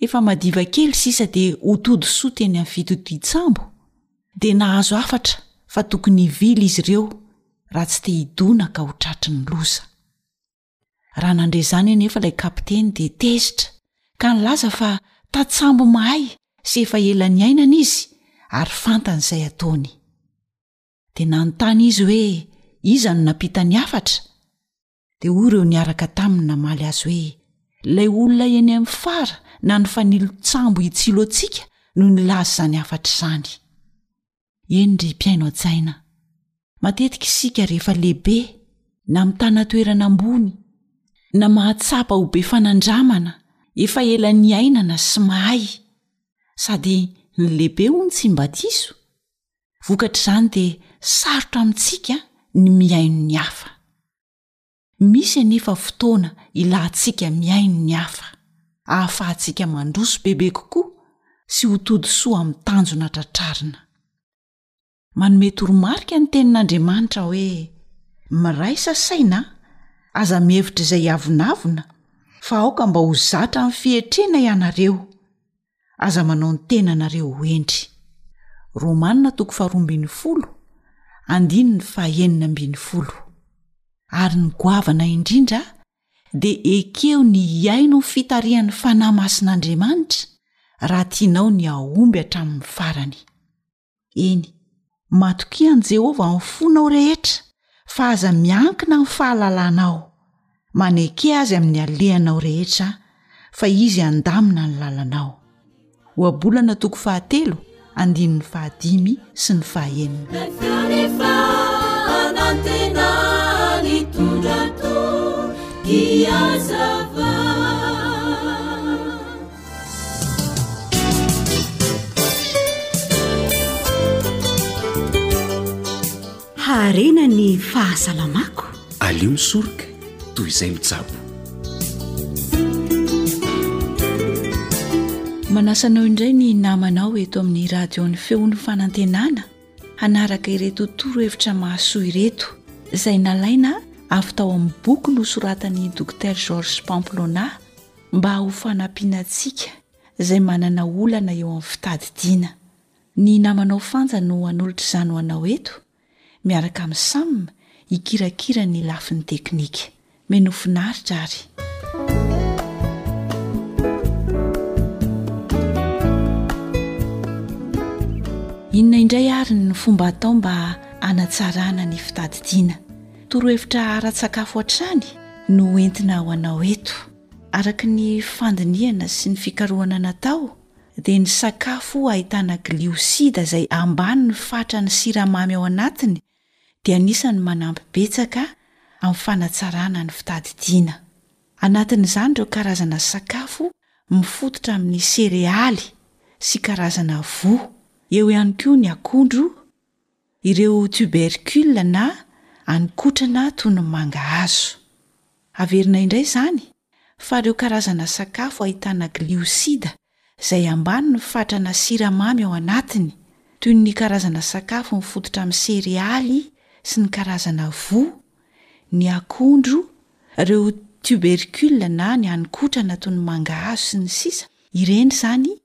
Efa madiva kely sisa dia ho tody soa teny amin'ny fitodian-tsambo, dia nahazo hafatra fa tokony hivily izy ireo raha tsy te hidona ka ho tratry ny loza. Raha nandre izany anefa ilay kapiteny dia tezitra ka nilaza fa tantsambo mahay sy efa ela niainana izy ary fantany izay ataony. Dia nanontany izy hoe iza no nampita ny hafatra? dia hoy ireo niaraka taminy namaly azy hoe ilay olona eny amin'ny fara na ny fanilon-tsambo hitsilo antsika no nilaza izany hafatra izany eny ry mpiaino an-tsaina matetika isika rehefa lehibe na mitana toerana ambony na mahatsapa ho be fanandramana efa ela ny ainana sy mahay sady ny lehibe ho ny tsy mbatiso Vokatr'izany dia sarotra amintsika ny mihaino ny hafa. Misy anefa fotoana ilantsika mihaino ny hafa, ahafahantsika mandroso bebe kokoa sy ho tody soa amin'ny tanjona tratrarina. Manome toromarika ny Tenin'Andriamanitra hoe, Miraisa saina, aza mihevitra izay hiavonavona, fa aoka mba ho zatra amin'ny fietrena ianareo. Aza manao ny tenanareo ho hendry. Romana toko faharoa ambin'ny folo andininy fahenina ambin'ny folo. Ary ny goavana indrindra dia ekeo ny hihaino ny fitarihan'ny Fanahy Masin'Andriamanitra raha tianao ny hahomby hatramin'ny farany. Eny, matokia an'i Jehovah amin'ny fonao rehetra, fa aza miankina amin'ny fahalalanao. Maneke azy amin'ny alehanao rehetra, fa izy handamina ny lalanao. Ohabolana toko fahatelo, andininy fahadimy sy ny fahaenina. harena ny fahasalamako aleo misoroka toy izay mijabo manasanao indray ny namanao eto amin'ny radiony feon'ny fanantenana hanaraka ireto toro hevitra mahasoa ireto izay nalaina avy tao amin'ny boky nosoratan'ny dokotera georges pamplona mba ho fanampiana antsika izay manana olana eo amin'ny fitadidiana. Ny namanao Fanja no hanolotra izany ho anao eto, miaraka amin'i Sam hikirakira ny lafiny teknika. Menoa finaritra ary. Inona indray àry ny fomba atao mba hanatsarana ny fitadidiana? Torohevitra ara-tsakafo hatrany no ho entina ho anao eto. Araka ny fandinihana sy ny fikarohana natao dia ny sakafo ahitana gliosida izay ambany ny fatran'ny siramamy ao anatiny dia anisan'ny manampy betsaka amin'ny fanatsarana ny fitadidiana. Anatin'izany ireo karazana sakafo mifototra amin'ny serealy sy karazana voa. Eo ihany koa ny akondro, Ireo tubercules na haninkotrana toy ny mangahazo. Averina indray izany fa ireo karazana sakafo ahitana gliosida izay ambany ny fatrana siramamy ao anatiny, toy ny karazana sakafo mifototra amin'ny serealy sy ny karazana voa, ny akondro, ireo tubercules na ny haninkotrana toy ny mangahazo sy ny sisa, ireny izany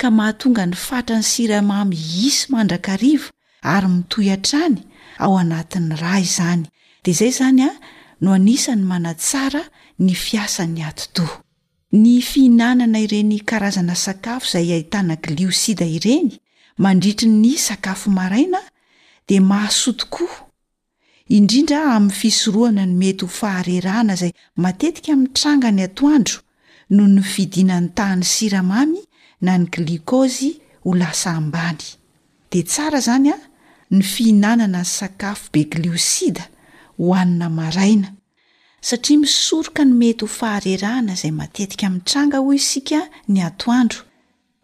ka mahatonga ny fatran'ny siramamy hisy mandrakariva ary mitohy hatrany ao anatin'ny ra izany, dia izay izany no anisan'ny manatsara ny fiasan'ny atidoha. Ny fihinanana ireny karazana sakafo izay ahitana gliosida ireny mandritry ny sakafo maraina dia mahasoa tokoa indrindra amin'ny fisorohana ny mety ho faharerahana izay matetika mitranga ny atoandro noho ny fidinan'ny tahan'ny siramamy na ny glikozy ho lasa ambany. Dia tsara izany an, ny fihinanana sakafo be gliosida hohanina maraina, satria misoroka ny mety ho faharerahana izay matetika mitranga hoy isika ny atoandro.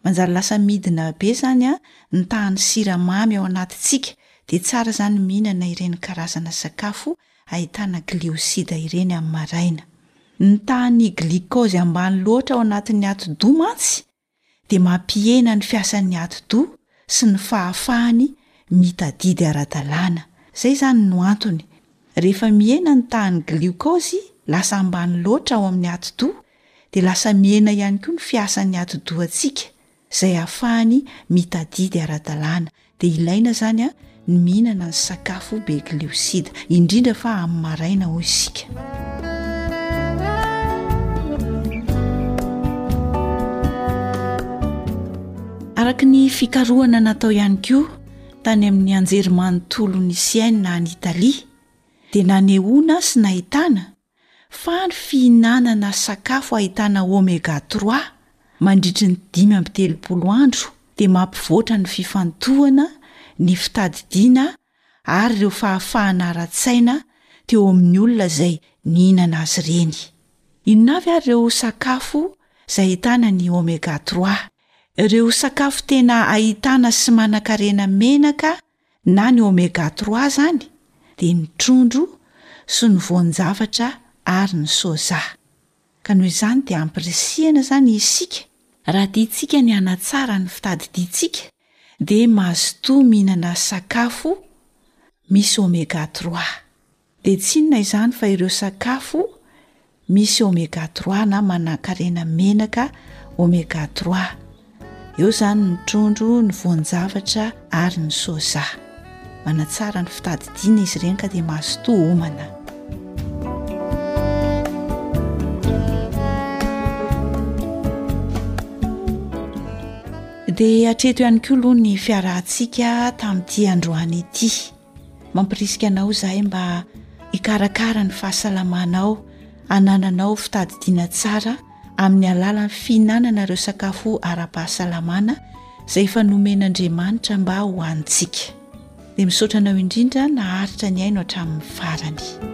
Manjary lasa midina be izany ny tahan'ny siramamy ao anatintsika, dia tsara izany ny mihinana ireny karazana sakafo ahitana gliosida ireny amin'ny maraina. Ny tahan'ny glikaozy ambany loatra ao anatin'ny atidoha mantsy dia mampihena ny fiasan'ny atidoha sy ny fahafahany mitadidy ara-dalàna. Izay izany no antony, rehefa mihena ny tahan'ny gliokaozy lasa ambany loatra ao amin'ny atidoha dia lasa mihena ihany koa ny fiasan'ny atidohantsika izay ahafahany mitadidy ara-dalàna. Dia ilaina izany ny mihinana ny sakafo be gliosida, indrindra fa amin'ny maraina, hoy isika. Araka ny fikarohana natao ihany koa tany amin'ny anjerimanontolon'i Sienne any Italia dia nanehoana sy nahitana fa ny fihinanana sakafo ahitana oméga trois mandritry ny dimy amby telopolo andro dia mampivoatra ny fifantohana, ny fitadidiana ary ireo fahafahana ara-tsaina teo amin'ny olona izay nihinana azy ireny. Inona avy ary ireo sakafo izay ahitana ny oméga trois? Ireo sakafo tena ahitana sy manankarena menaka na ny oméga trois izany dia ny trondro sy ny voan-javatra ary ny soja. Ka noho izany dia ampirisihana izany isika raha tiantsika ny hanatsara ny fitadidiantsika dia mazotoa mihinana sakafo misy oméga trois. dia tsy inona izany fa ireo sakafo misy oméga trois na manankarena menaka oméga trois eo izany ny trondro ny voan-javatra ary ny soja manatsara ny fitadidiana izy ireny ka dia mazotoa homana dia hatreto ihany koa aloha ny fiarahantsika tamin'ity androany ity Mampirisika anao izahay mba hikarakara ny fahasalamanao hanananao fitadidiana tsara amin'ny alalan'ny fihinanana ireo sakafo ara-pahasalamana izay efa nomen'Andriamanitra mba ho hanintsika. Dia misaotra anao indrindra naharitra ny haino hatramin'ny farany.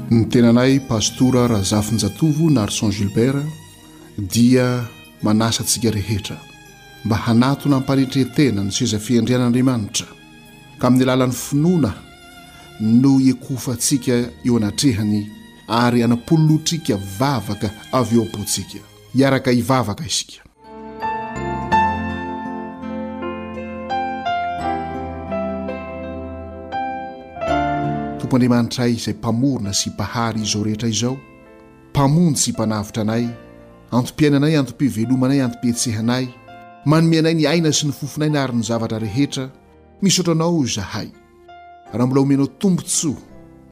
Ny tenanay Pastora Razafinjatovo Narson Gilbert dia manasa antsika rehetra mba hanatona am-panetren-tena ny seza fiandrianan'Andriamanitra ka amin'ny alalan'ny finoana no hikofantsika eo anatrehany ary hanapolotrika vavaka avy eo am-pontsika. Hiaraka hivavaka isika. Tompo Andriamanitray izay mpamorona sy mpahary izao rehetra izao, mpamonjy sy mpanavotra anay, antom-piainanay, antom-pivelomanay, antom-pihetsehanay, manome anay ny aina sy ny fofonay na ary ny zavatra rehetra, misaotra Anao izahay. Raha mbola omenao tombontsoa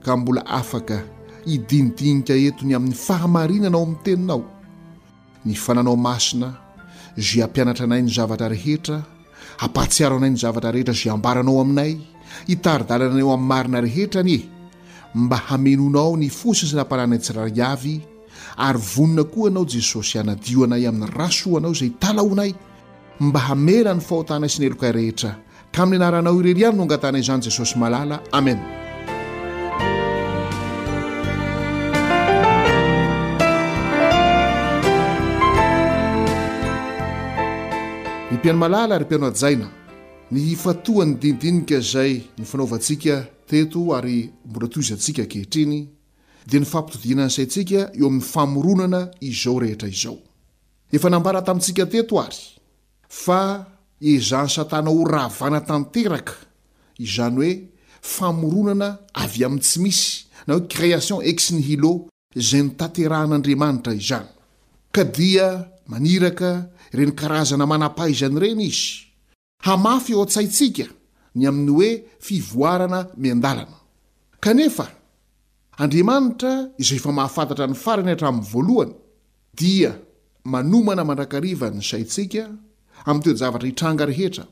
ka mbola afaka hidinidinika eto ny amin'ny fahamarinana ao amin'ny Teninao, ny Fananao Masina izay hampianatra anay ny zavatra rehetra, hampahatsiaro anay ny zavatra rehetra izay ambaranao aminay, hitari-dalana anay ho amin'ny marina rehetra anie mba hamenoanao ny fo sy ny saram-panahinay tsirairay avy, ary vonona koa Ianao Jesosy hanadio anay amin'ny ra soanao izay italahoanay, Mba hamela ny fahotanay sy ny helokay rehetra. Tamin'ny anaranao irery ihany no angatahina izany Jesosy malala. Amen. Ry Mpihaino malala, ry Mpihaino hajaina, ny hifatohan'ny dinidinika izay nifanaovantsika teto ary mbola tohizantsika ankehitriny dia ny fampitodiana ny saintsika eo amin'ny famoronana izao rehetra izao. Efa nambara tamintsika teto ary fa ezahan'i Satana horavana tanteraka izany hoe famoronana avy amin'ny tsy misy na hoe création ex nihilo izay notanterahan'Andriamanitra izany. Ka dia maniraka ireny karazana manam-pahaizana ireny izy Hamafy ao an-tsaintsika ny amin'ny hoe fivoarana miandalana. Kanefa, Andriamanitra izay efa mahafantatra ny farany hatramin'ny voalohany, dia manomana mandrakariva ny saintsika amin'ny toe-javatra hitranga rehetra.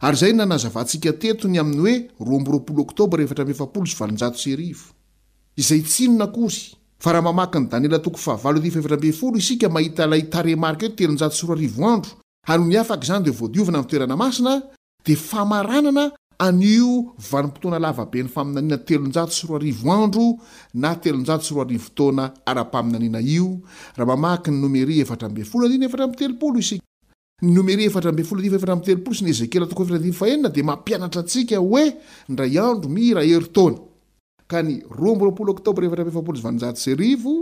Ary izay nanazavantsika teto ny amin'ny hoe roa amby roapolo Oktobra efatra amby efapolo sy valonjato sy arivo. Izay tsy inona akory fa raha mamaky ny Daniela toko fahavalo andininy fahefatra ambin'ny folo isika mahita ilay tarehimarika hoe telonjato sy roa arivo andro Ary ho ny afaka izany dia voadiovina ny toerana masina, dia famaranana an' io vanim-potoana lavabe ny faminaniana telonjato sy roa arivo andro na telonjato sy roa arivo taona ara-paminaniana io, raha mamaky ny Nomeria efatra ambin'ny folo andininy efatra amby telopolo isika. Ny Nomeria efatra ambin'ny folo andininy efatra amby telopolo sy ny Ezekiela toko efatra andininy fahenina dia mampianatra antsika hoe ndray andro mira herintaona, ka ny roa amby roapolo Oktobra efatra amby efapolo sy valonjato sy arivo,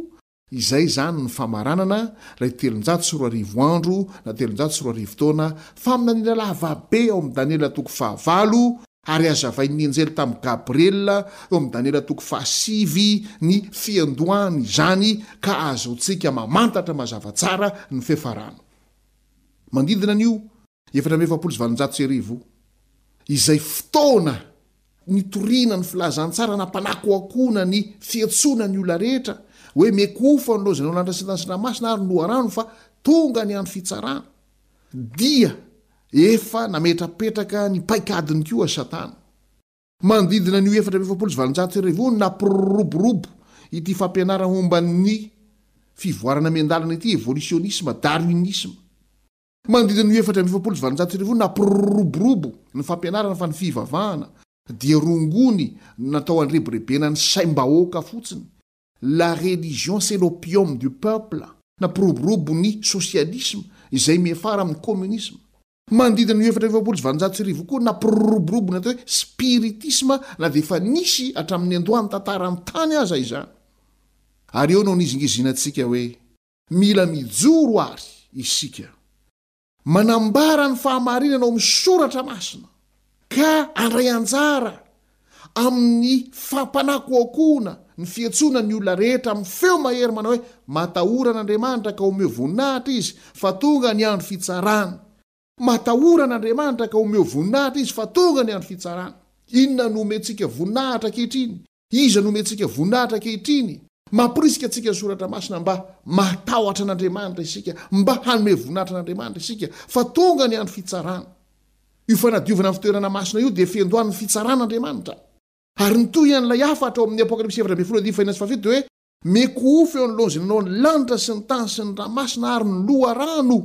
Izay izany ny famaranana ilay telonjato sy roa arivo andro na telonjato sy roa arivo taona faminaniana lava be ao amin'ny Daniela toko fahavalo, ary hazavain'ny anjely tamin'i Gabriela eo amin'ny Daniela toko fahasivy ny fiandohan'izany ka ahazoantsika mamantatra mazava tsara ny fefarano. Manodidina an'io. Efatra amby efapolo sy valonjato sy arivo, izay fotoana nitoriana ny filazantsara nampanakoakoana ny fiantsoana ny olona rehetra hoe mekofo an'ireo izay nolandrasina ny sinamasina ary noharano fa tonga ny andro fitsarana, dia efa nametrapetraka ny paikadiny koa Satana. Manodidina an'io efatra amby efapolo sy valonjato sy arivo io no nampiroborobo ity fampianarana momba ny fivoarana miandalana ity evolisionisma darwinisma. Manodidina ny efatra amby efapolo sy valonjato sy arivo nampiroborobo ny fampianarana fa ny fivavahana dia rongony natao handrebirebena ny saim-bahoaka fotsiny, la religion c'est l'opium du peuple, nampiroborobo ny sosialisma izay miafara amin'ny kominisma. Manodidina ny efatra amby efapolo sy valonjato sy arivo koa nampiroborobo ny atao hoe spiritisma na dia efa nisy hatramin'ny niandohan'ny tantaran'ny tany aza izany. Ary eo no nizingizinantsika hoe. Mila mijoro àry isika manambara ny fahamarinana ao amin'ny Soratra Masina, ka handray anjara amin'ny fampanakoakoana ny fiantsoana ny olona rehetra amin'ny feo mahery manao hoe, Matahora an'Andriamanitra ka omeo voninahitra Izy, fa tonga ny andro fitsarany. Matahora an'Andriamanitra ka omeo voninahitra Izy fa tonga ny andro fitsarana. Inona no omentsika voninahitra ankehitriny? Iza no omentsika voninahitra ankehitriny? Mampirisika antsika ny Soratra Masina mba hatahotra an'Andriamanitra isika, mba hanome voninahitra an'Andriamanitra isika, fa tonga ny andro fitsarana. Io fanadiovana ny fitoerana masina io dia fiandohan'ny fitsaran'Andriamanitra. Ary ny tohin'ilay hafatra ao amin'ny Apokalypsy efatra ambin'ny folo andinin'ny faheniana sy fahafito dia hoe, Meko hofo eo anoloan'izay nanao ny lanitra sy ny tany sy ny rà masina ary ny loharano.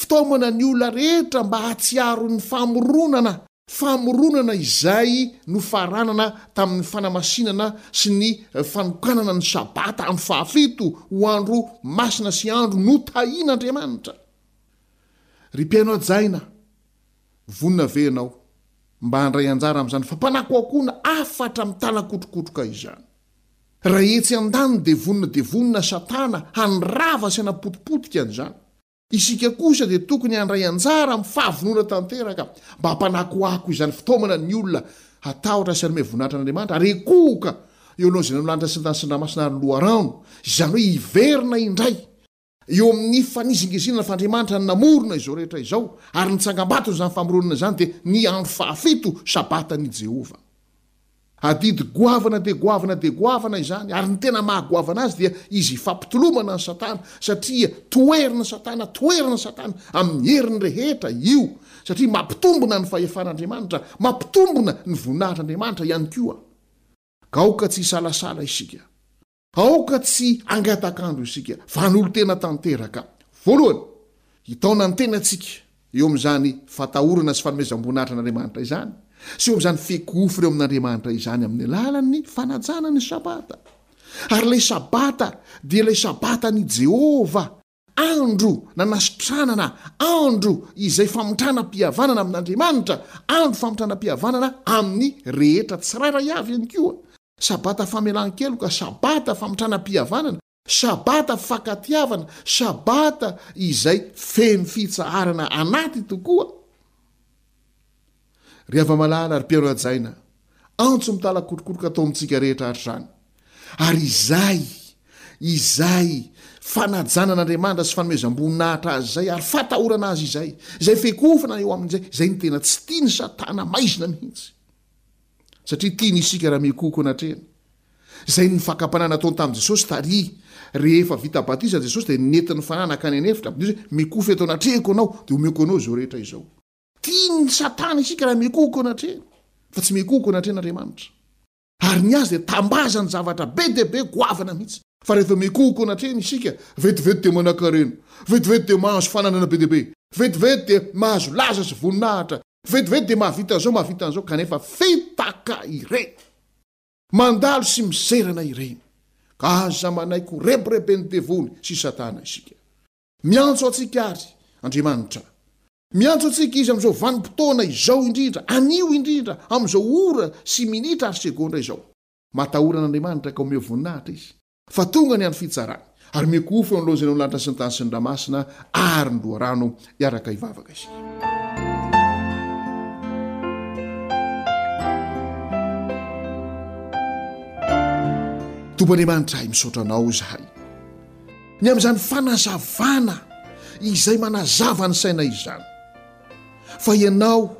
Fitaomana ny olona rehetra mba hahatsiaro ny famoronana, famoronana izay nofaranana tamin'ny fanamasinana sy ny fanokanana ny Sabata andro fahafito ho andro masina sy andro notahian'Andriamanitra. Ry mpihaino hajaina, vonona ve ianao mba handray anjara amin'izany fampanakoakoana hafatra mitalakotrokotroka izany? Raha etsy an-daniny dia vonona dia vonona Satana handrava sy hanapotipotika an'izany. Isika kosa dia tokony handray anjara amin'ny fahavonona tanteraka mba hampanakoako izany fitaomana ny olona hatahotra sy hanome voninahitra an'Andriamanitra ary hikohoka eo alohan'izay ny lanitra sy ny tany sy ny ranomasina ary ny loharano, izany hoe hiverina indray eo amin'ny fanizingizinana fa Andriamanitra no namorona izao rehetra izao ary ny tsangambaton'izany famoronana izany dia ny andro fahafito, Sabatan'i Jehovah. Adidy goavana dia goavana dia goavana izany, ary ny tena maha goavana azy dia izy ifampitolomana an'i Satana, satria toherin'i Satana, toherin'i Satana amin'ny heriny rehetra io, satria mampitombina ny fahefan'Andriamanitra, mampitombina ny voninahitr'Andriamanitra ihany koa. Gaoka tsy hisalasala isika. Aoka tsy hangataka-andro isika fa hanolo-tena tanteraka, voalohany, hitaona ny tenantsika eo amin'izany fatahorana sy fanomezam-boninahitra an'Andriamanitra izany sy eo amin'izany fekofona eo amin'Andriamanitra izany amin'ny alalan'ny fanajana ny Sabata. Ary ilay Sabata dia ilay Sabatan'i Jehovah. Andro nanasitranana, andro izay famotranam-pihavanana amin'Andriamanitra, andro famotranam-pihavanana amin'ny rehetra tsirairay avy ihany koa. Sabata famelan-keloka, Sabata famotranam-pihavanana, Sabata fankatiavana, Sabata izay feno fitsaharana anaty tokoa Ry hava-malala, ry mpihaino hajaina, antso mitalakorokoroka atao amintsika rehetra hatr'izany. Ary izay, izay fanajana an'Andriamanitra sy fanomezam-boninahitra azy izay, ary fatahorana azy izay, izay fekofana eo aminy izay, izay no tena tsy tian'i Satana maizina mihitsy. Satria tiany isika raha mekoko anatrehany. Izay ny fakam-panahy nataony tamin'i Jesosy tary rehefa vita batisa Jesosy dia nety ny fanahy nankany an'efitra, midika hoe, mekofo eto anatrehako anao dia omeko anao izao rehetra izao. Tian'i Satana isika raha mikohoka eo anatrehany, fa tsy mikohoka eo anatrehan'Andriamanitra. Ary ny azy dia tambazany zavatra be dia be, goavana mihitsy. Fa rehefa mikohoka eo anatrehany isika, vetivety dia manankarena, vetivety dia mahazo fananana be dia be, vetivety dia mahazo laza sy voninahitra, vetivety dia mahavita an'izao mahavita an'izao, kanefa fitaka ireny, mandalo sy mizerana ireny. Ka aza manaiky ho rebireben'ny devoly sy Satana isika. Miantso antsika àry Andriamanitra. Miantso antsika Izy amin'izao vanim-potoana izao indrindra, anio indrindra, amin'izao ora sy minitra ary segondra izao. Matahora an'Andriamanitra ka omeo voninahitra Izy, fa tonga ny andro fitsarany, ary mikofo eo anoloan'Izay nanao ny lanitra sy ny tany sy ny rà masina ary ny loharano, hiaraka hivavaka isika. Tompo Andriamanitra ahy, misaotra Anao izahay. Ny amin'izany fanazavana izay manazava ny saina izany fa ianao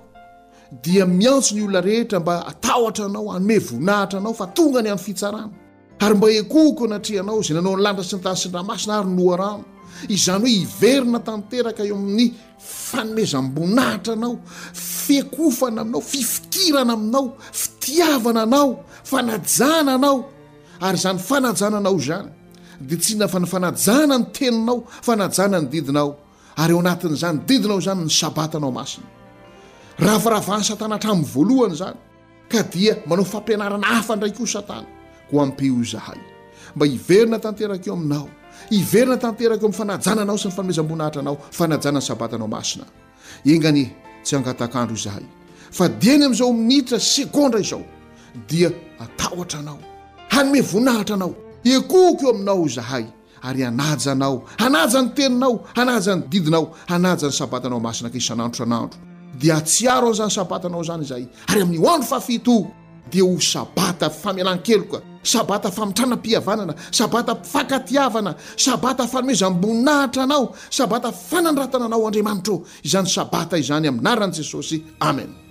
dia miantso ny olona rehetra mba hatahotra anao, hanome voninahitra anao fa tonga ny andro fitsarana ary mba hekohoko anatrehanao izay nanao ny lanitra sy ny tany sy ny ranomasina ary ny loharano, izany hoe hiverina tanteraka eo amin'ny fanomezam-boninahitra anao, fiekofana anao, fifikirana aminao, fitiavana anao, fanajana anao. Ary izany fanajana anao izany dia tsy inona fa ny fanajana ny teninao, fanajana ny didinao, ary ao anatin'izany didinao izany ny sabatanao masina. Ravaravan'i Satana hatramin'ny voalohany izany, ka dia manao fampianarana hafa indray koa Satana, koa ampio izahay mba hiverina tanteraka eo aminao, hiverina tanteraka eo amin'ny fanajana anao sy ny fanomezam-boninahitra anao, fanajana ny sabatanao masina. Enga anie tsy hangatak'andro izahay fa dieny amin'izao minitra sy segondra izao dia hatahotra Anao, hanome voninahitra Anao. Ekoko eo Aminao izahay ary hanaja Anao, hanaja ny Teninao, hanaja ny didinao, hanaja ny Sabatanao masina isan'andro isan'andro. Dia hahatsiaro an'izany Sabatanao izany izahay ary amin'io andro fahafito, dia ho sabata famelan-keloka, sabata famitranam-pihavanana, sabata fakatiavana, sabata fanomezam-boninahitra anao, sabata fanandratana anao Andriamanitro izany sabata izany amin'ny anaran'i Jesosy. Amen.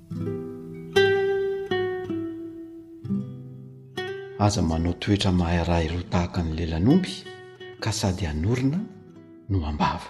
Aza manao toetra mahay raha roa tahaka ny lelan'omby ka sady hanorina no hambava.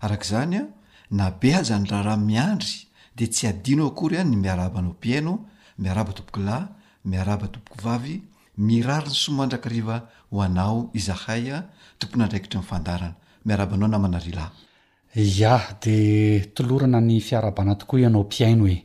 Araka izany, na be aza ny raharaha miandry dia tsy adino akory ny miarahaba anao mpihaino, miarahaba tompokolahy, miarahaba tompokovavy, mirary ny soa mandrakariva ho anao izahay tompon'andraikitry ny fandaharana. Miarahaba anao namana Rila. Yah, dia tolorana ny fiarahabana tokoa ianao mpihaino e!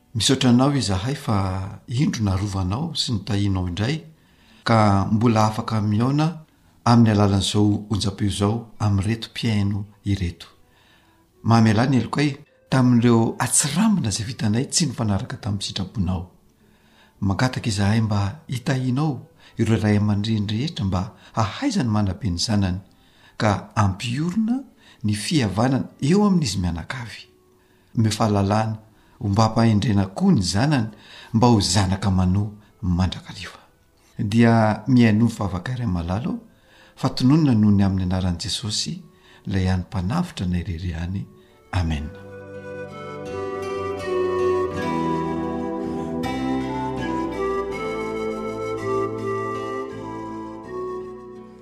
Misaotra anao izahay fa indro narovanao sy notahianao indray ka mbola afaka mihaona amin'ny alalan'izao onjam-peo izao amin'ireto mpihaino ireto. Mamelà ny helokay tamin'ireo atsiramina izay vitanay tsy nifanaraka tamin'ny sitraponao. Mangataka izahay mba hitahianao ireo ray aman-dreny rehetra mba hahaizany manabe ny zanany ka hampiorina ny fihavanana eo amin'izy mianakavy. Omeo fahalalana ho mba hampahendrena koa ny zanany mba ho zanaka manoa mandrakariva. Dia mihainoa ny vavaka iray malalo fa tononina noho ny amin'ny anaran'i Jesosy ilay any mpanavotra anay irery any. Amena.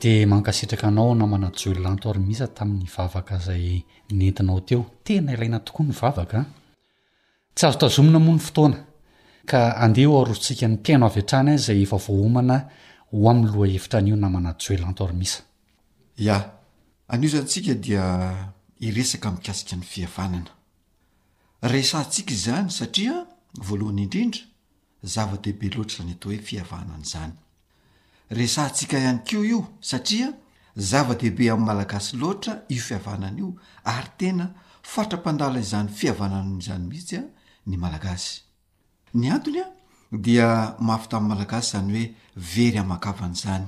Dia mankasitraka anao namana Joel Lanto ary Misa tamin'ny vavaka izay nentinao teo. Tena ilaina tokoa ny vavaka an! Tsy azo tazomina moa ny fotoana ka andeha ho arotsika ny mpihaino avy hatrany izay efa voaomana ho amin'ny lohahevitra anio namana Joelanto Armisa. Ya, anio izany isika dia hiresaka mikasika ny fihavanana. Resahantsika izany satria, voalohany indrindra, Zava-dehibe loatra izany atao hoe fihavanana izany. Resahantsika ihany koa io satria zava-dehibe amin'ny Malagasy loatra io fihavanana io ary tena fatra-pandala izany fihavanana izany mihitsy ny Malagasy. Ny antony dia mafy tamin'ny Malagasy izany hoe very aman-kavana izany.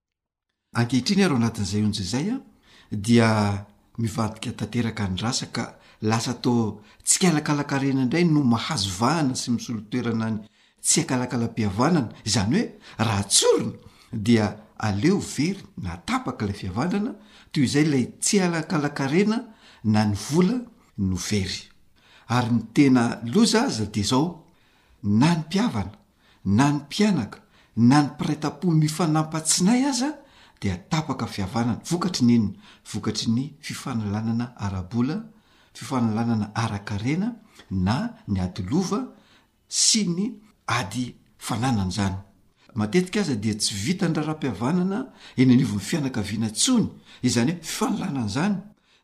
Ankehitriny ary ao anatin'izay onja izay an, dia mivadika tanteraka ny rasa ka lasa toa tsikalakala-karena indray no mahazo vahana sy misolo toerana ny tsiakalakalam-pihavanana, izany hoe raha tsorina dia aleo very na tapaka ilay fihavanana, toy izay ilay tsialakala-karena na ny vola no very. Ary ny tena loza aza dia izao, na ny mpihavana na ny mpianaka na ny mpiray tampo mifanampatsinay aza dia tapaka fihavanana, vokatry ny inona? vokatry ny fifanolanana ara-bola, fifanolanana ara-karena na ny ady lova sy ny ady fananan'izany. Matetika aza dia tsy vitan'ny raharaham-pihavanana eny anivon'ny fianakaviana intsony izany hoe fifanolanana izany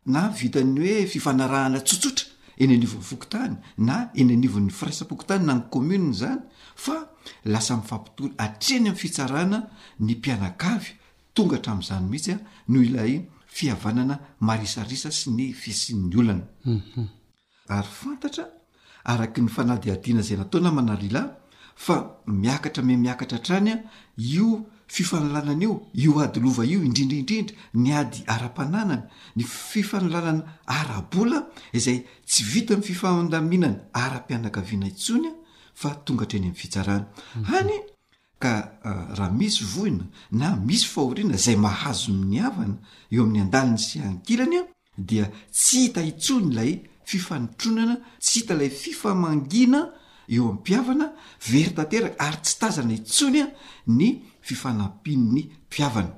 na vitan'ny hoe fifanarahana tsotsotra eny anivon'ny fokontany na eny anivon'ny firaisam-pokontany na ny commune izany fa lasa mifampitory hatreny amin'ny fitsarana ny mpianakavy tonga hatramin'izany mihitsy a noho ilay fihavanana marisarisa sy ny fisian'ny olana. Ary fantatra, araka ny fanadihadiana izay natao namana Arila, fa miakatra mia miakatra hatrany io fifanolanana io, io ady lova io, indrindra indrindra ny ady ara-pananana, ny fifanolanana ara-bola izay tsy vita amin'ny fifamindaminana ara-pianakaviana intsony fa tonga hatreny amin'ny fitsarana. Hany. Ka raha misy voina na misy fahoriana izay mahazo ny havana eo amin'ny andaliny sy ankilany dia tsy hita intsony ilay fifanotronana, tsy hita ilay fifamangiana eo am-pihavana, very tanteraka ary tsy tazana intsony ny fifanampian'ny mpihavana.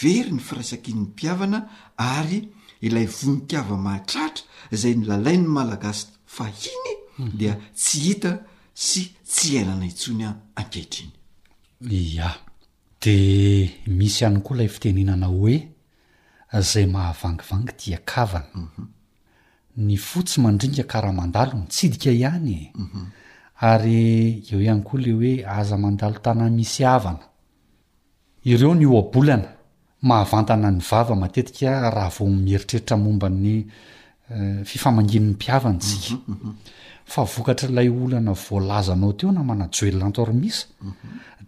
Very ny firaisankin'ny mpihavana ary ilay vonon-kihava-mahatratra izay nilalain'ny Malagasy fahiny dia tsy hita sy tsy iainana intsony ankehitriny. Ia. Dia misy ihany koa ilay fitenenana hoe izay mahavangivangy dia kavana. Ny fo tsy mandringa ka raha mandalo mitsidika ihany e! Ary eo ihany koa ilay hoe aza mandalo tanà misy havana. Ireo ny ohabolana mahavantana ny vava matetika raha vao mieritreritra momba ny fifamangian'ny mpihavana isika. Fa vokatr'ilay olana voalazanao teo namana Joel Antormisa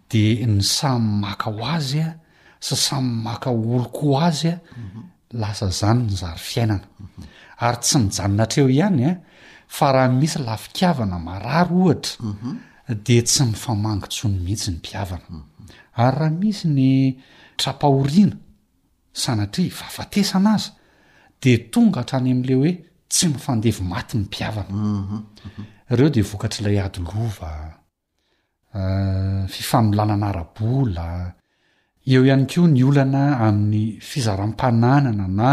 dia ny samy maka ho azy sy samy maka oloko ho azy lasa izany ny zary fiainana. Ary tsy mijanona hatreo ihany fa raha misy lafi-kavana marary ohatra dia tsy mifamangy tsony mihitsy ny mpihavana. Ary raha misy ny tra-pahoriana, sanatria fahafatesana aza, dia tonga hatrany amin'ilay hoe tsy mifandevy maty ny mpihavana. Ireo dia vokatr'ilay ady lova, fifanolanana ara-bola, Eo ihany koa ny olana amin'ny fizaram-pananana na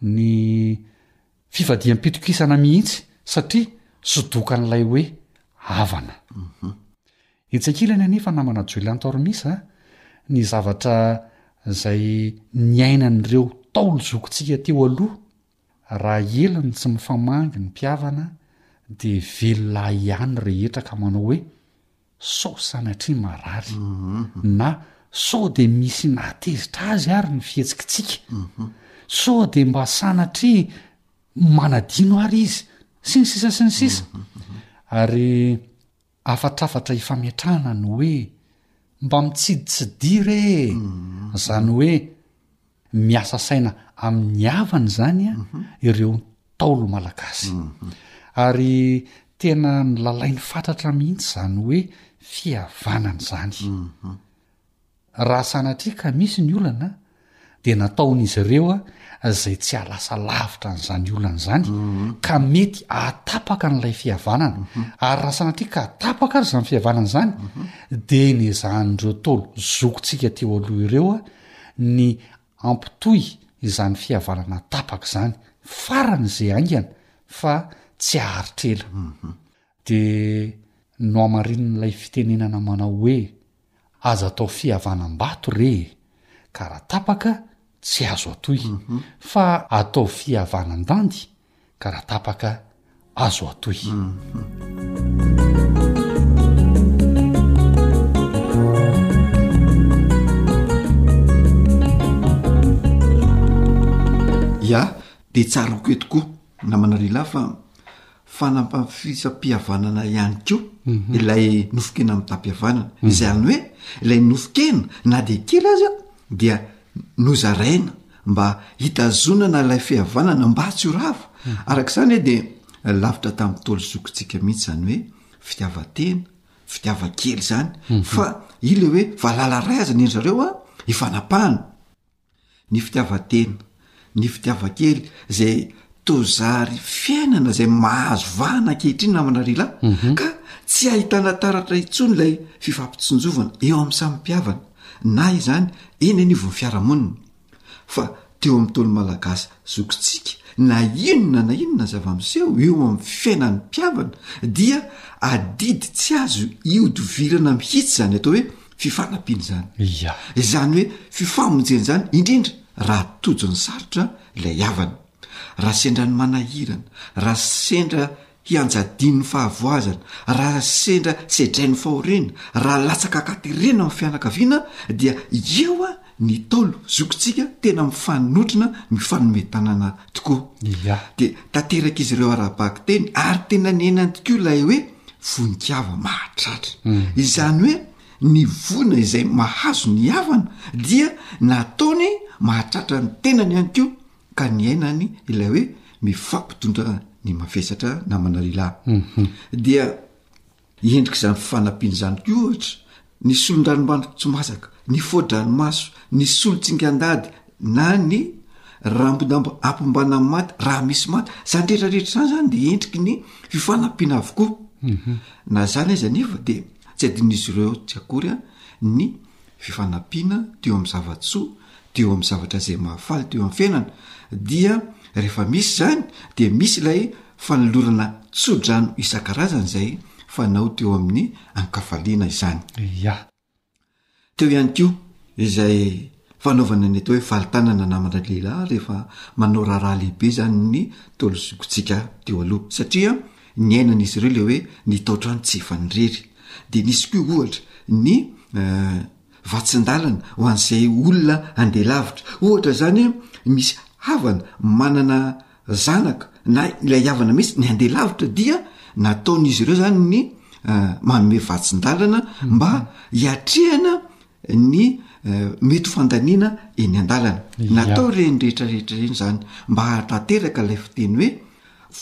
ny fifadiam-pitokisana mihitsy satria sodokan'ilay hoe havana. Etsy ankilany anefa namana Julian Tormis a, ny zavatra izay niainan'ireo taolo-zokintsika teo aloha, Raha ela no tsy mifamangy ny mpihavana dia velona ihany rehetra ka manao hoe sao sanatria marary na sao dia misy nahatezitra azy ary ny fihetsikitsika, sao dia mba sanatria manadino ary izy, sy ny sisa sy ny sisa. Ary. Hafatrafatra ifametrahana ny hoe mba mitsiditsidia re e! Izany hoe miasa saina amin'ny havany izany ireo Ntaolo malagasy. Ary tena nolalainy fatratra mihitsy izany hoe fihavanana izany. Raha sanatria ka misy ny olana dia nataon'izy ireo izay tsy hahalasa lavitra an'izany olana izany ka mety hahatapaka an'ilay fihavanana ary raha sanatria ka tapaka aza izany fihavanana izany dia nezahan'ireo ntaolo zokintsika teo aloha ireo ny hampitohy izany fihavanana tapaka izany farany izay haingana fa tsy haharitra ela Dia nohamarinin'ilay fitenenana manao hoe, Aza atao fihavanam-bato re e! ka raha tapaka, tsy azo atoy, fa atao fihavanandandy, ka raha tapaka, azo atoy. Ya, dia tsaroako eo tokoa. Namana Rila fa fanampafisam-pihavanana ihany koa ilay nofon-kena mitam-pihavanana, izany hoe ilay nofon-kena na dia kely aza dia nozaraina mba hitazonana ilay fihavanana mba tsy ho rava. Araka izany dia lavitra tamin'ny Ntaolo zokintsika mihitsy izany hoe fitiavan-tena, fitiavan-kely izany fa ilay hoe valala iray aza ny an-dry zareo hifanapahana. ny fitiavan-tena, ny fitiavan-kely zay tozary fiainana zay mahazo vahana ankehitriny namana ry lahy mhm. ka tsy ahitana taratra intsony ilay fifampitsinjovana eo amin'ny samy mpiavana na izany eny anivon'ny fiarahamonina fa teo amin'ny tolo malagasy zokintsika na inona na inona zava-miseho eo amin'ny fiainan'ny mpiavana dia adidy tsy azo iodivirana mihitsy zany atao hoe fifanampiana izany ia izany hoe fifamonjena izany indrindra raha tojo ny sarotra ilay havana raha sendra ny manahirana raha sendra hianjadian'ny fahavoazana raha sendra sedrain'ny fahoriana raha latsaka akaterena amin'ny fianakaviana dia eo a ny Ntaolo zokintsika tena mifanotrona mifanome tanana tokoa. Ia. Dia tanterak'izy ireo ara-bakiteny ary tena nenany tokoa ilay hoe voin-kava mahatratra. Izany hoe ny voina izay mahazo ny havana dia nataony mahatratra ny tenany ihany koa ka niainany ilay hoe mifampitondra ny mavesatra namana lehilahy. Dia. Endrik'izany fifanampiana izany koa, ohatra, ny solondranomandry tsy masaka, ny foa-dranomaso, ny solon-tsingan-dady na ny rambondambo ampombanan'ny maty, raha misy maty. Izany rehetrarehetra izany izany dia endriky ny fifanampiana avokoa. Na izany aza anefa dia tsy adinon'izy ireo tsy akory ny fifanampiana teo amin'ny zava-tsoa teo amin'ny zavatra izay mahafaly teo amin'ny fiainana dia rehefa misy izany dia misy ilay fanolorana tsodrano isan-karazany izay fanao teo amin'ny ankafaliana izany ya teo ihany koa izay fanaovana ny atao hoe falitanana namana lehilahy rehefa manao raharaha lehibe izany ny tolozonkontsika teo aloha satria Niainan'izy ireo ilay hoe ny tao-trano tsy hifaniriry. Dia nisy koa ohatra ny vatsin-dalana ho an'izay olona handeha lavitra. Ohatra izany hoe misy havana manana zanaka na ilay havana mihitsy ny handeha lavitra dia nataon'izy ireo izany ny manome vatsin-dalana mba hiatrehana ny mety ho fandaniana eny an-dalana. Natao ireny rehetra rehetra ireny izany mba hahatanteraka ilay fiteny hoe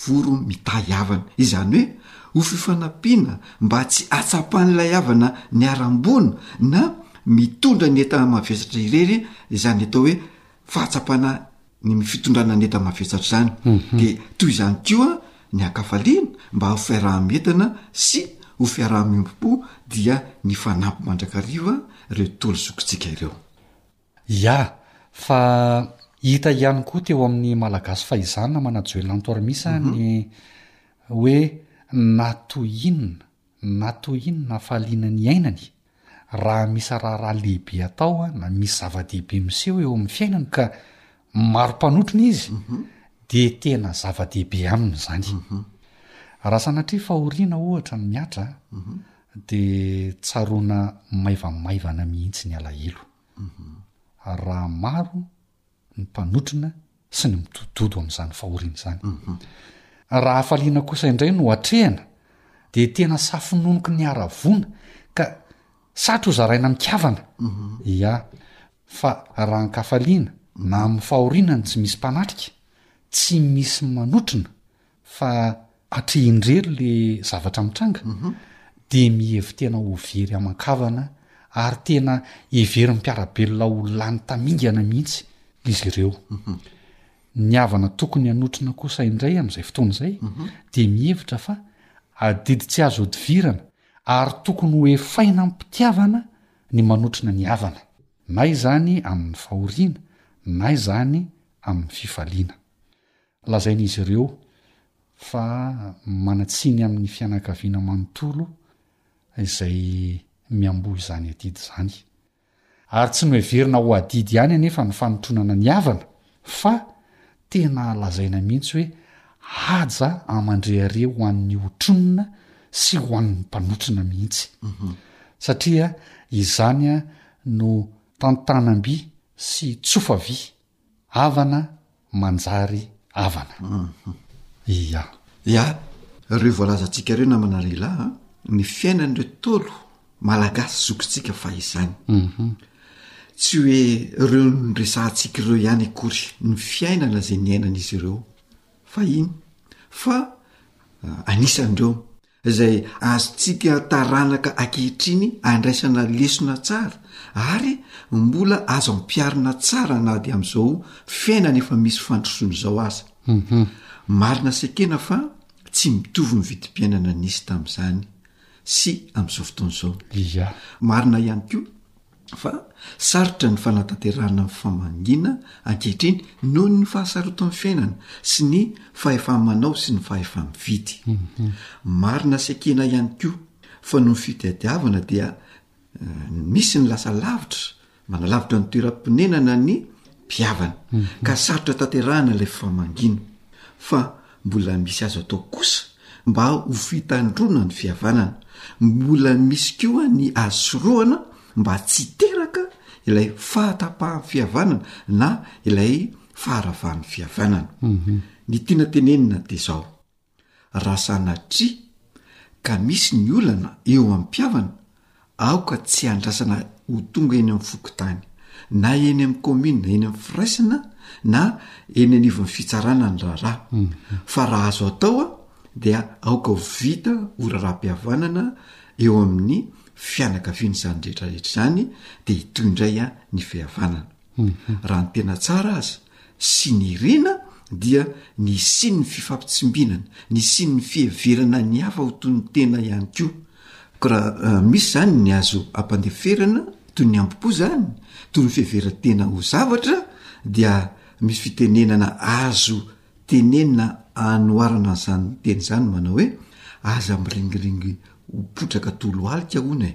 voro mitahy havana. Izany hoe ho fifanampiana mba tsy hatsapan'ilay havana niharam-boina na mitondra ny entana mavesatra irery izany atao hoe fahatsapana ny mifitondrana ny enta mavesatra izany dia toy izany koa ny ankafaliana mba ho fiaraha-mientana sy ho fiaraha-miombom-po dia ny fanampy mandrakariva ireo tontolo zokintsika ireo Ya, fa hita ihany koa teo amin'ny malagasy fahizana manajoelina antoarimisa ny hoe na toy inona na toy inona hafaliana niainany, raha misy raharaha lehibe atao na misy zava-dehibe miseho eo amin'ny fiainany ka maro mpanotrona izy dia tena zava-dehibe aminy izany. Raha sanatria fahoriana ohatra no mihatra dia tsaroana maivamaivana mihitsy ny alahelo. Raha maro ny mpanotrona sy ny midodododo amin'izany fahoriana izany. Raha hafaliana kosa indray no atrehina, dia tena safononoky ny haravoana ka satry ho zaraina amin-kavana. Ia, fa raha an-kafaliana na amin'ny fahoriana no tsy misy mpanatrika, tsy misy manotrona, Fa atrehin-drery ilay zavatra mitranga dia mihevi-tena ho very aman-kavana ary tena heverin'ny mpiara-belona ho lany tamingana mihitsy izy ireo. Ny havana tokony hanotrona kosa indray amin'izay fotoana izay dia mihevitra fa adidy tsy azo hodivirana ary tokony ho efaina amim-pitiavana ny manotrona ny havana, na izany amin'ny fahoriana na izany amin'ny fifaliana. Lazain'izy ireo fa manan-tsiny amin'ny fianakaviana manontolo izay miamboho izany adidy izany. Ary tsy noheverina ho adidy ihany anefa ny fanotronana ny havana fa tena lazaina mihitsy hoe haja aman-drehareha ho an'ny hotronina sy ho an'ny mpanotrona mihitsy. Satria izany no tantanam-by sy tsofa-vy havana manjary havana. Ia. Ia. Ireo voalazantsika ireo namana lehilahy an, ny fiainan'ireo Ntaolo malagasy zokintsika fahizany. Tsy hoe ireo noresahantsika ireo ihany akory ny fiainana izay niainan'izy ireo fahiny fa anisan'ireo. izay azontsika taranaka ankehitriny andraisana lesona tsara ary mbola azo ampiharina tsara na dia amin'izao fiainana efa misy fandrosoana izao aza. Mhm. Marina sy ekena fa tsy mitovy ny vidim-piainana nisy tamin'izany sy amin'izao fotoana izao. Ia. Marina ihany koa fa sarotra ny fanatanterahana ny famangiana ankehitriny noho ny fahasarotan'ny fiainana sy ny fahefa-manao sy ny fahefa-mividy. Mhm. Marina sy ekena ihany koa fa noho ny fitadiavana dia eh, misy ny lasa lavitra, manalavitra ny toeram-ponenana ny mpihavana, mhm. ka sarotra tanterahana ilay famangiana. Fa Mbola misy azo atao kosa mba ho fitandroana ny fihavanana. Mbola misy koa ny azo sorohana mba tsy hiteraka ilay fahatapahan'ny fihavanana na ilay faharavan'ny fihavanana. Ny tiana tenenina dia izao, raha sanatria ka misy ny olana eo amin'ny mpihavana, aoka tsy andrasana ho tonga eny amin'ny fokontany, na eny amin'ny kaominina, eny amin'ny firaisana na eny anivon'ny fitsarana ny raharaha. Fa raha azo atao dia aoka ho vita ho raharaham-pihavanana eo amin'ny fianakaviana izany rehetrarehetra izany dia hitohy indray ny fihavanana. Raha ny tena tsara aza, sy nirina dia nisian'ny fifampitsimbinana, nisian'ny fiheverana ny hafa ho toy ny tena ihany koa. Ko raha misy izany ny azo ampandeferana toy ny ambo-po izany, toy ny fiheveran-tena ho zavatra, dia misy fitenenana azo tenenina anoharana an'izany teny izany manao hoe, aza miringiringy ho potraka tolohalika hono e!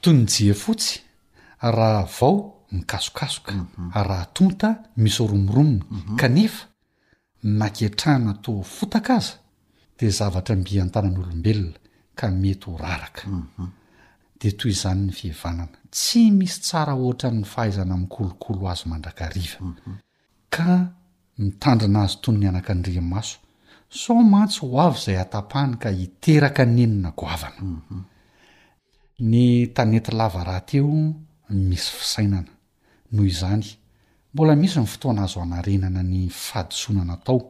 Toy ny jiafotsy raha vao mikasokasoka, raha tonta misoromoromona, kanefa na ketrahina toa fotaka aza dia zavatra mby an-tanan'olombelona ka mety ho raraka. Dia toy izany ny fihavanana, tsy misy tsara hoatran'ny fahaizana mikolokolo azy mandrakariva. ka mitandrina azy toy ny anakandriamaso, sao mantsy ho avy izay hatapahany ka hiteraka nenina goavana. Ny tanety lava rahateo misy fisainana. Noho izany, mbola misy ny fotoana azo hanarenana ny fahadisoana natao.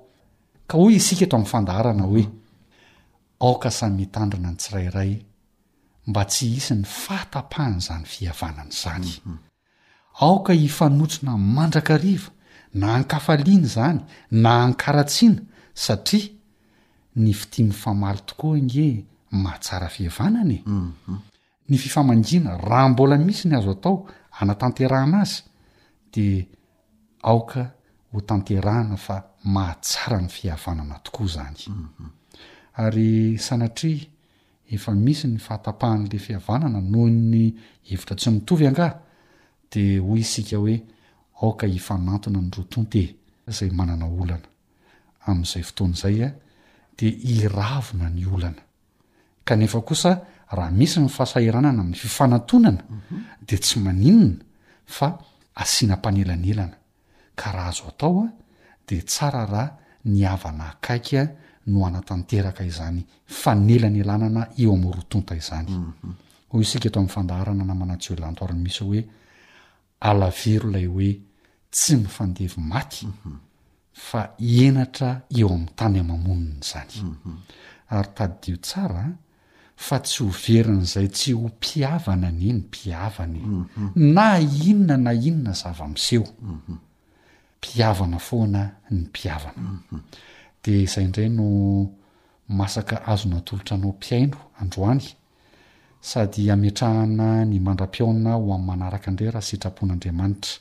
Ka hoy isika eto amin'ny fandaharana hoe, Aoka samy hitandrina ny tsirairay mba tsy hisy ny fahatapahan'izany fihavanana izany. Aoka hifanotsona mandrakariva na an-kafaliana izany na an-karatsiana satria ny fitia mifamaly tokoa ange mahatsara fihevanana e! Ny fifamangiana raha mbola misy ny azo atao hanatanterahana azy dia aoka ho tanterahana fa mahatsara ny fihavanana tokoa izany. Ary sanatria efa misy ny fahatapahan'ny lefy havanana noho ny hevitra tsy mitovy angaha? dia hoy isika hoe aoka hifanantona ny roa tonta e! izay manana olana amin'izay fotoana izay dia hiravona ny olana kanefa kosa raha misy ny fahasahiranana amin'ny fifanatonana dia tsy maninona fa asiana mpanelanelana ka raha azo atao dia tsara raha ny havana akaiky no hanatanteraka izany fanelanelanana eo amin'ny roa tonta izany. Hoy isika eto amin'ny fandaharana namana tsy hoelanto ary misy hoe alaviro ilay hoe tsy mifandevy maty fa henatra eo amin'ny tany ama-monina izany. Ary tadidio tsara an! fa tsy ho verin'izay tsy ho mpihavana anie ny mpihavana e! na inona na inona zava-miseho, mpihavana foana ny mpihavana. Dia izay indray no masaka azo natolotra anao mpihaino androany, sady hametrahana ny mandra-pihaonana ho amin'ny manaraka indray raha sitrapon'Andriamanitra.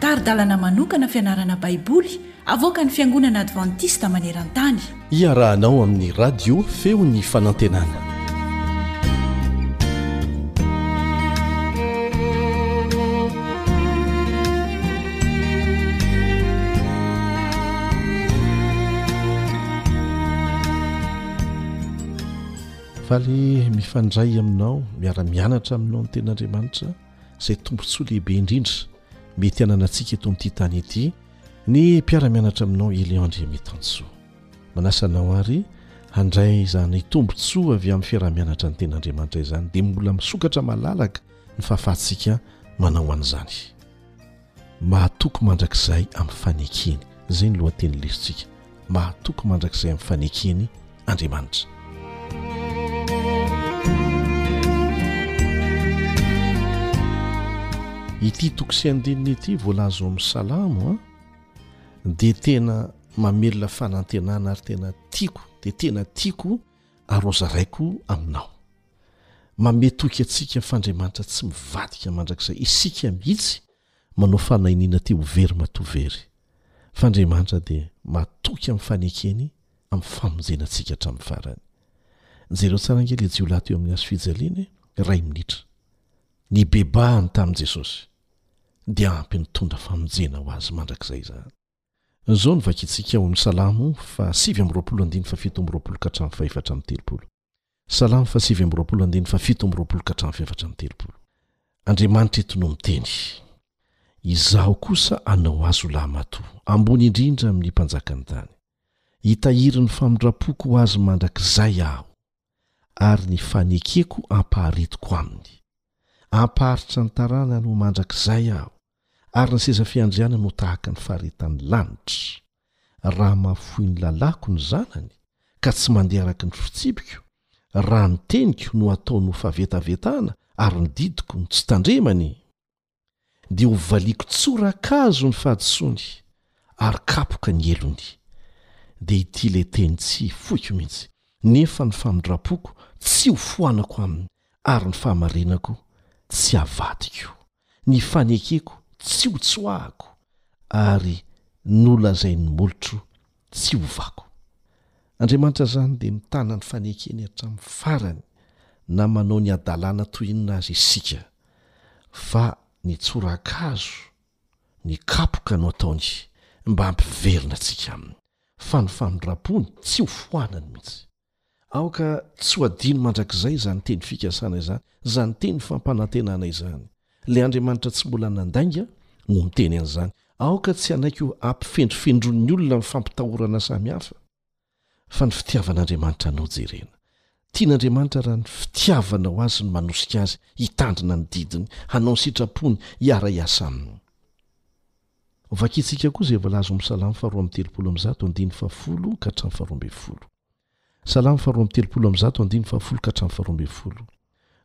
Tari-dalana manokana fianarana Baiboly avoakan'ny Fiangonana Advantista maneran-tany. Iarahanao amin'ny Radio Feon'ny Fanantenana. Faly mifandray aminao, miara-mianatra aminao ny Tenin'Andriamanitra, izay tombontsoa lehibe indrindra mety hananantsika eto amin'ity tany ity, ny mpiara-mianatra aminao Elion Andriamitansoa. Manasa anao àry handray izany tombontsoa avy amin'ny fiaraha-mianatra ny Tenin'Andriamanitra izany, dia mbola misokatra malalaka ny fahafahantsika manao an'izany. Mahatoky mandrakizay amin'ny fanekeny. Izay ny lohatenin'ny lesontsika. Mahatoky mandrakizay amin'ny fanekeny Andriamanitra. Ity toko sy andininy ity voalaza ao amin'ny Salamo a dia tena mamelona fanantenana ary tena tiako dia tena tiako arozaraiko aminao. Mamehy toky antsika fa Andriamanitra tsy mivadika mandrakizay. Isika mihitsy manao fanahiniana te ho very matoa very. Fa Andriamanitra dia matoky amin'ny fanekeny amin'ny famonjena antsika hatramin'ny farany. Jereo tsara ange ilay jiolahy teo amin'ny hazo fijaliana e, iray minitra. Ny bebahany tamin'i Jesosy dia ampy nitondra famonjena ho azy mandrakizay izany. Izao no vakintsika ao amin'ny Salamo fa sivy amby roapolo andininy fa fito amby roapolo ka hatramin'ny fahefatra amby telopolo. Salamo faha sivy amby roapolo andininy faha fito amby roapolo ka hatramin'ny faha efatra amby telopolo. Andriamanitra eto no miteny, Izaho kosa hanao azy ho lahimatoa, ambony indrindra amin'ny mpanjakan'ny tany. Hitahiry ny famindram-poko ho azy mandrakizay aho, ary ny fanekeko hampaharetoko aminy. Hampaharitra ny taranany ho mandrakizay aho, ary ny seza fiandrianany ho tahaka ny faharetan'ny lanitra, raha mahafoy ny lalàko ny zanany ka tsy mandeha araka ny fitsipiko, raha ny teniko no ataony ho fahavetavetana ary ny didiko no tsy tandremany, dia ho valiako tsorakazo ny fahadisoany ary kapoka ny helony. Dia ity ilay teny tsy foiko mihitsy, nefa ny famindram-poko tsy hofoanako aminy, ary ny fahamarinako tsy avadiko, ny fanekeko tsy ho tsoahako, ary nolazain'ny molotro tsy hovako. Andriamanitra izany dia mitana ny fanekeny hatramin'ny farany na manao ny hadalana toy inona aza isika, fa ny tsorakazo, ny kapoka no ataony mba hampiverina antsika aminy, fa ny famindram-pony tsy hofoanany mihitsy. Aoka tsy ho adino mandrakizay izany teny fikasana izany, izany teny fampanantenana izany. Ilay Andriamanitra tsy mbola nandainga no miteny an'izany. Aoka tsy hanaiky ho ampifendrofendron'ny olona amin'ny fampitahorana samihafa, fa ny fitiavan'Andriamanitra no jerena. Tian'Andriamanitra raha ny fitiavanao Azy no manosika Azy hitandrina ny didiny, hanao ny sitrapony, hiara-hiasa Aminy. Vakintsika koa izay voalaza ao amin'ny Salamo faharoa amby telopolo amby zato andininy fahafolo ka hatramin'ny faharoa ambin'ny folo. Salamo faharoa amby telopolo amby zato andininy fahafolo ka hatramin'ny faharoa ambin'ny folo,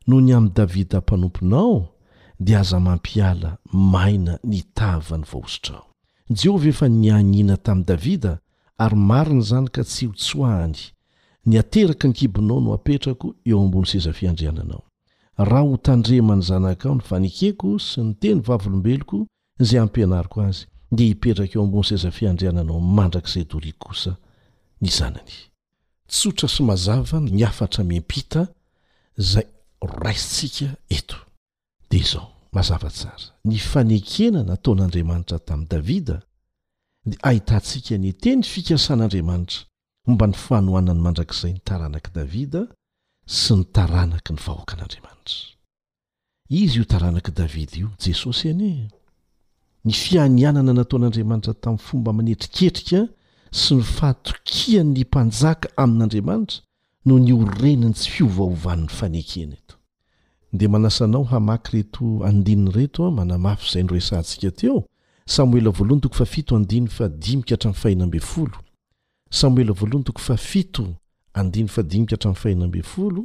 Noho ny amin'i Davida mpanomponao, dia aza mampiala maina ny tavan'ny voahosotrao. Jehovah efa nianiana tamin'i Davida, ary marina izany ka tsy ho tsoahany, Ny ateraka an-kibonao no apetrako eo ambony seza fiandriananao. Raha hotandreman'ny zanakao ny fanekeko sy ny teny vavolombeloko, izay ampianariko azy, dia hipetraka eo ambony seza fiandrianana ho mandrakizay doria kosa ny zanany. Tsotra sy mazava ny hafatra miampita izay raisintsika eto. Dia izao, mazava tsara, ny fanekena nataon'Andriamanitra tamin'i Davida, dia ahitantsika ny teny fikasan'Andriamanitra momba ny fanohanany mandrakizay ny taranak'i Davida sy ny taranaky ny vahoakan'Andriamanitra. Izy io taranak'i Davida io, Jesosy anie e! Ny fianianana nataon'Andriamanitra tamin'ny fomba manetriketrika sy ny fahatokian'ny mpanjaka amin'Andriamanitra no niorenan'ny tsy fiovaovan'ny fanekena eto. Dia manasa anao hamaky ireto andininy ireto aho manamafy izay noresahantsika teo, Samoela voalohany toko fahafito andininy fahadimy ka hatramin'ny fahena ambin'ny folo, Samoela voalohany toko fahafito andininy fahadimy ka hatramin'ny fahena ambin'ny folo,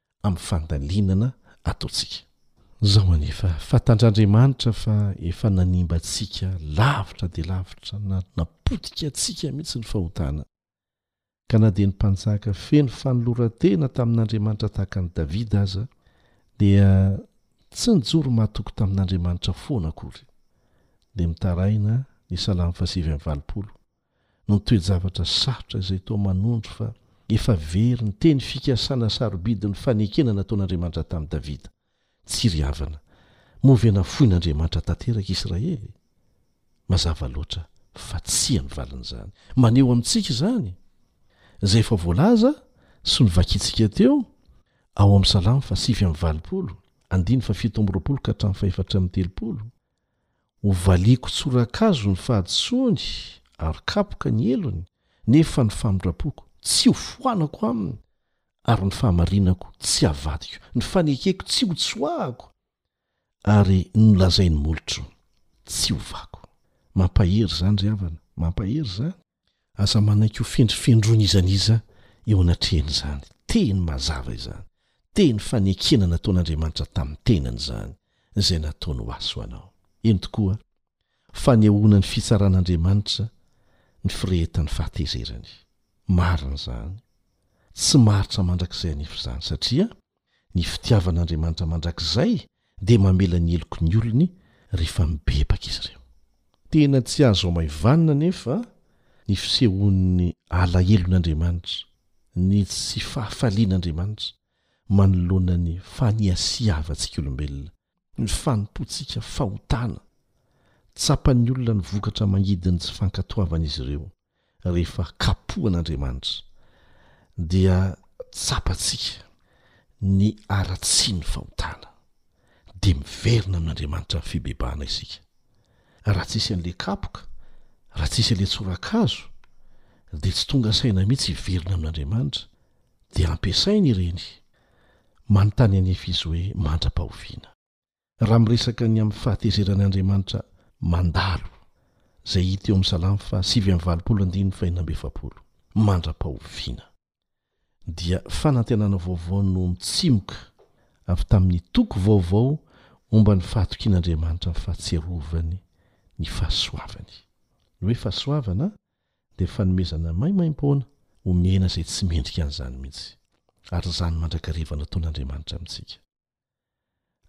amin'ny fandalinana ataontsika. Izao anefa, fantantr'Andriamanitra fa efa nanimba antsika lavitra dia lavitra na napotika antsika mihitsy ny fahotana, ka na dia ny mpanjaka feno fanoloran-tena tamin'Andriamanitra tahaka an'i Davida aza dia tsy nijoro mahatoky tamin'Andriamanitra foana akory. Dia mitaraina ny Salamo fahasivy amby valopolo. no ny toe-javatra sarotra izay toa manondro fa efa very ny teny fikasana sarobidin'ny fanekena nataon'Andriamanitra tamin'i Davida. Tsy ry havana, moa ve nafoin'Andriamanitra tanteraka i Israely? Mazava loatra fa tsia ny valin'izany. Maneho amintsika izany izay efa voalaza sy novakintsika teo ao amin'ny Salamo fahasivy amby valopolo, andininy fahafito amby roapolo ka hatramin'ny fahefatra amby telopolo, Hovaliako tsorakazo ny fahadisoany ary kapoka ny helony, nefa ny famindram-poko tsy hofoanako aminy ary ny fahamarinako tsy avadiko. Ny fanekeko tsy hotsoahako ary ny nolazain'ny molotro tsy hovako. Mampahery izany ry havana, mampahery izany. Aza manaiky ho fendrofendron'iza n'iza eo anatrehany izany. Tehiny mazava izany. Tehiny fa nekena nataon'Andriamanitra tamin'ny tenany izany, izay nataony ho ahy sy ho anao. Eny tokoa, fanehoana ny fitsaran'Andriamanitra ny firehetan'ny fahatezerany. Marina izany. Tsy maharitra mandrakizay anefa izany, satria. Ny fitiavan'Andriamanitra mandrakizay dia mamela ny heloky ny olony rehefa mibebaka izy ireo. Tena tsy azo hamaivanina anefa ny fisehoan'ny alahelon'Andriamanitra, ny tsy fahafalian'Andriamanitra manoloana ny faniasiavantsika olombelona, ny fanompoantsika fahotana. Tsapan'ny olona ny vokatra mangidin'ny tsy fankatoavan'izy ireo. rehefa kapohan'Andriamanitra dia tsapantsika ny haratsian'ny fahotana dia miverina amin'Andriamanitra amin'ny fibebahana isika. Raha tsisy an'ilay kapoka, raha tsisy an'ilay tsorakazo dia tsy tonga saina mihitsy hiverina amin'Andriamanitra dia ampiasainy ireny manontany an'Efizo hoe mandra-pahoviana. raha miresaka ny amin'ny fahatezeran'Andriamanitra mandalo, izay hita eo amin'ny Salamo faha sivy amby valopolo andininy fahenina amby efapolo, mandra-pahoviana. Dia fanantenana vaovao no mitsimoka avy tamin'ny toko vaovao momba ny fahatokian'Andriamanitra ny fahatsiarovany ny fahasoavany. Ny hoe fahasoavana dia fanomezana maimaim-poana omena izay tsy mendrika an'izany mihitsy, ary izany mandrakariva nataon'Andriamanitra amintsika.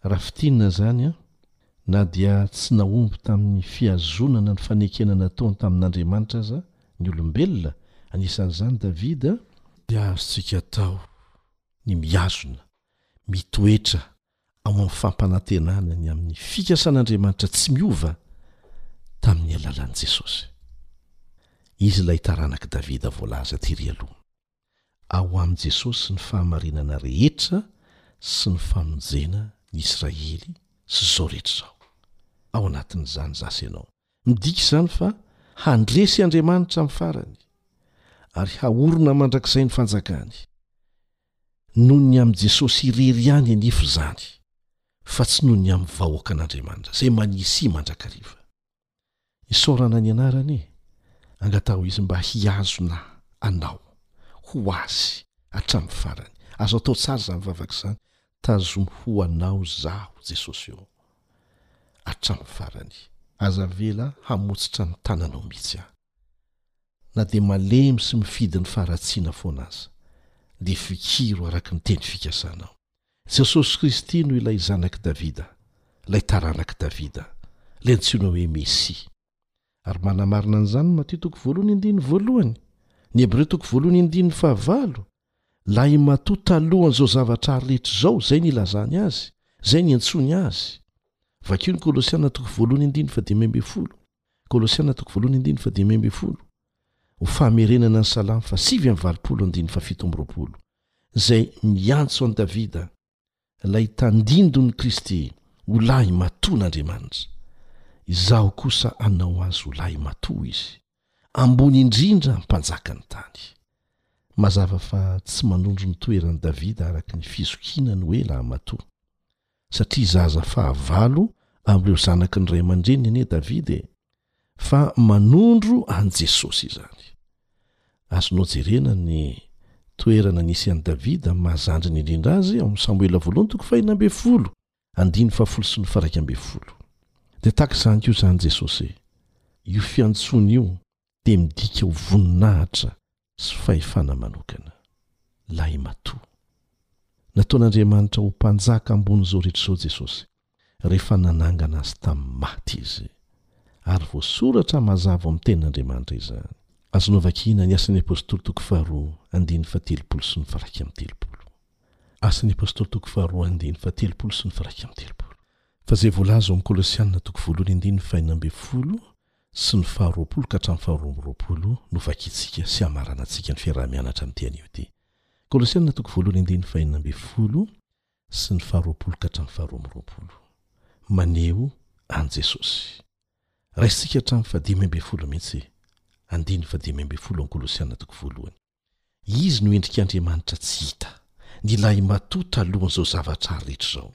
Raha fintinina izany an, na dia tsy nahomby tamin'ny fihazonana ny fanekena nataony tamin'Andriamanitra aza ny olombelona, anisan'izany Davida, dia azontsika atao ny mihazona, mitoetra ao amin'ny fampanantenana ny amin'ny fikasan'Andriamanitra tsy miova tamin'ny alalan'i Jesosy. Izy ilay taranak'i Davida voalaza tery aloha. Ao amin'i Jesosy ny fahamarinana rehetra sy ny famonjena ny Israely sy izao rehetra izao. Ao anatin'izany za sy ianao. Midika izany fa handresy Andriamanitra amin'ny farany ary haorina mandrakizay ny fanjakany. Noho ny amin'i Jesosy irery ihany anefa izany fa tsy noho ny amin'ny vahoakan'Andriamanitra izay manisia mandrakariva. Isaorana ny anarany e! Angataho izy mba hihazona anao ho azy hatramin'ny farany. Azo atao tsara izany vavaka izany, tazomy ho anao zaho Jesosy o! hatramin'ny farany. Aza avela hamotsitra ny tananao mihitsy aho. Na dia malemy sy mifidy ny faharatsiana foana aza, dia fikiro araka ny teny fikasanao. Jesosy Kristy no ilay Zanak'i Davida, ilay taranak'i Davida, ilay antsoina hoe Mesia. Ary manamarina an'izany ny Matio toko voalohany andininy voalohany, ny Hebreo toko voalohany andininy fahavalo, Lahimatoa talohan'izao zavatra rehetra izao, izay ny ilazany Azy, izay ny iantsoany Azy. Vakio ny Kolosiana toko voalohany andininy fahadimy ambin'ny folo. Kolosiana toko voalohany andininy fahadimy ambin'ny folo, ho famerenana ny salamo fahasivy amby valopolo andininy fahafito amby roapolo, izay miantso an'i Davida, ilay tandindon'i Kristy, ho lahy matoan'Andriamanitra. Izaho kosa hanao azy ho lahy matoa izy, ambony indrindra mpanjaka ny tany. Mazava fa tsy manondro ny toeran'i Davida araka ny fizokiana ny hoe lahy matoa. satria zaza fahavalo amin'ireo zanaky ny ray aman-dreniny anie Davida e! fa manondro an'i Jesosy izany. Azonao jerena ny toerana nisy an'i Davida amin'ny maha-zandriny indrindra azy ao amin'ny Samoela voalohany toko fahina ambin'ny folo, andininy fahafolo sy ny faharaika ambin'ny folo. Dia tahaka izany koa izany Jesosy e! Io fiantsoana io dia midika ho voninahitra sy fahefana manokana. Lahimatoa. Nataon'Andriamanitra ho Mpanjaka ambonin'izao rehetra izao Jesosy, rehefa nanangana Azy tamin'ny maty Izy. Ary voasoratra mazava ao amin'ny Tenin'Andriamanitra izany. Azonao vakina ny Asan'ny Apostoly toko faharoa andininy fahatelopolo sy ny faharaika amby telopolo. Asan'ny Apostoly toko faharoa andininy fahatelopolo sy ny faharaika amby telopolo. Fa izay voalaza ao amin'ny Kolosiana toko voalohany andininy fahenina ambin'ny folo sy ny faharoapolo ka hatramin'ny faharoa amby roapolo no vakintsika sy hamaranantsika ny fiaraha-mianatra amin'ity anio ity. Kolosiana toko voalohany andininy fahenina ambin'ny folo sy ny faharoapolo ka hatramin'ny faharoa amby roapolo. Maneho an'i Jesosy. Raisintsika hatramin'ny fahadimy ambin'ny folo mihitsy andininy fahadimy ambin'ny folo ao Kolosiana toko voalohany. Izy no endrik'Andriamanitra tsy hita, ny lahimatoa talohan'izao zavatra rehetra izao,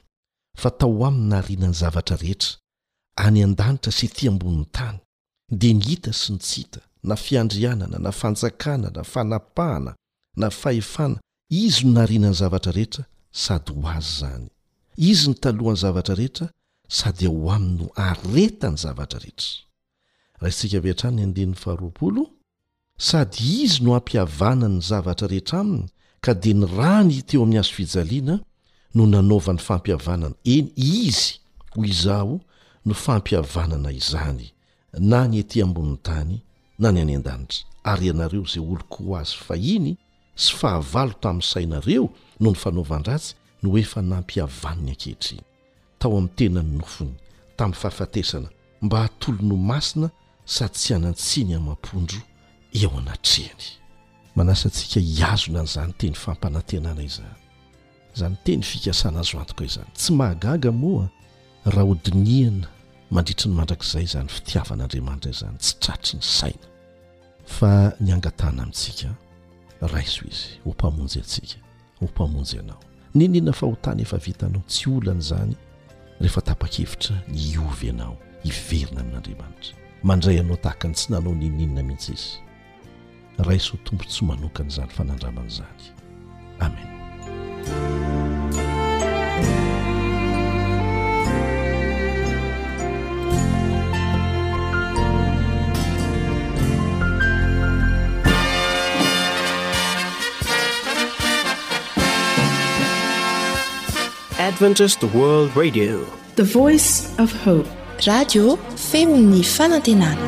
fa tao aminy nahariana ny zavatra rehetra, any an-danitra sy ety ambonin'ny tany, dia ny hita sy ny tsy hita, na fiandrianana, na fanjakana, na fanapahana, na fahefana, Izy no nariana ny zavatra rehetra, sady ho Azy izany. Izy no talohan'ny zavatra rehetra, sady ao Aminy no aretan'ny zavatra rehetra. Raisintsika avy hatrany ny andininy faharoapolo. Sady Izy no ampihavanany ny zavatra rehetra aminy ka dia ny rany hita eo amin'ny hazo fijaliana no nanaovany fampihavanana, eny, Izy, hoy izaho, no fampihavanana izany, na ny ety ambonin'ny tany na ny any an-danitra. Ary ianareo izay oloko ho Azy fahiny sy fahavalo tamin'ny sainareo noho ny fanaovan-dratsy no efa nampihavaniny ankehitriny. tao amin'ny tenan'ny nofony tamin'ny fahafatesana mba hatolony ho masina sady tsy hanan-tsiny amam-pondro eo anatrehany. Manasa antsika hihazona an'izany teny fampanantenana izany, izany teny fikasana azo antoka izany. Tsy mahagaga moa raha hodinihana mandritry ny mandrakizay izany fitiavan'Andriamanitra izany tsy tratry ny saina, fa ny angatahana amintsika, Raiso Izy ho Mpamonjy antsika. ho Mpamonjy anao. Niniana fahotana efa vitanao. Tsy olana izany rehefa tapa-kevitra ny hiova ianao, hiverina amin'Andriamanitra. Mandray anao tahaka ny tsy nanao n'inon'inona mihitsy Izy. Raiso ho tombontsoa manokana izany fanandramana izany. Amena. Adventist World Radio, the voice of hope. Radio femon'ny fanantenana.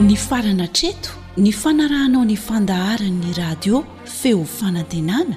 Ny farana treto ny fanarahanao ny fandaharan'ny radio feo fanantenana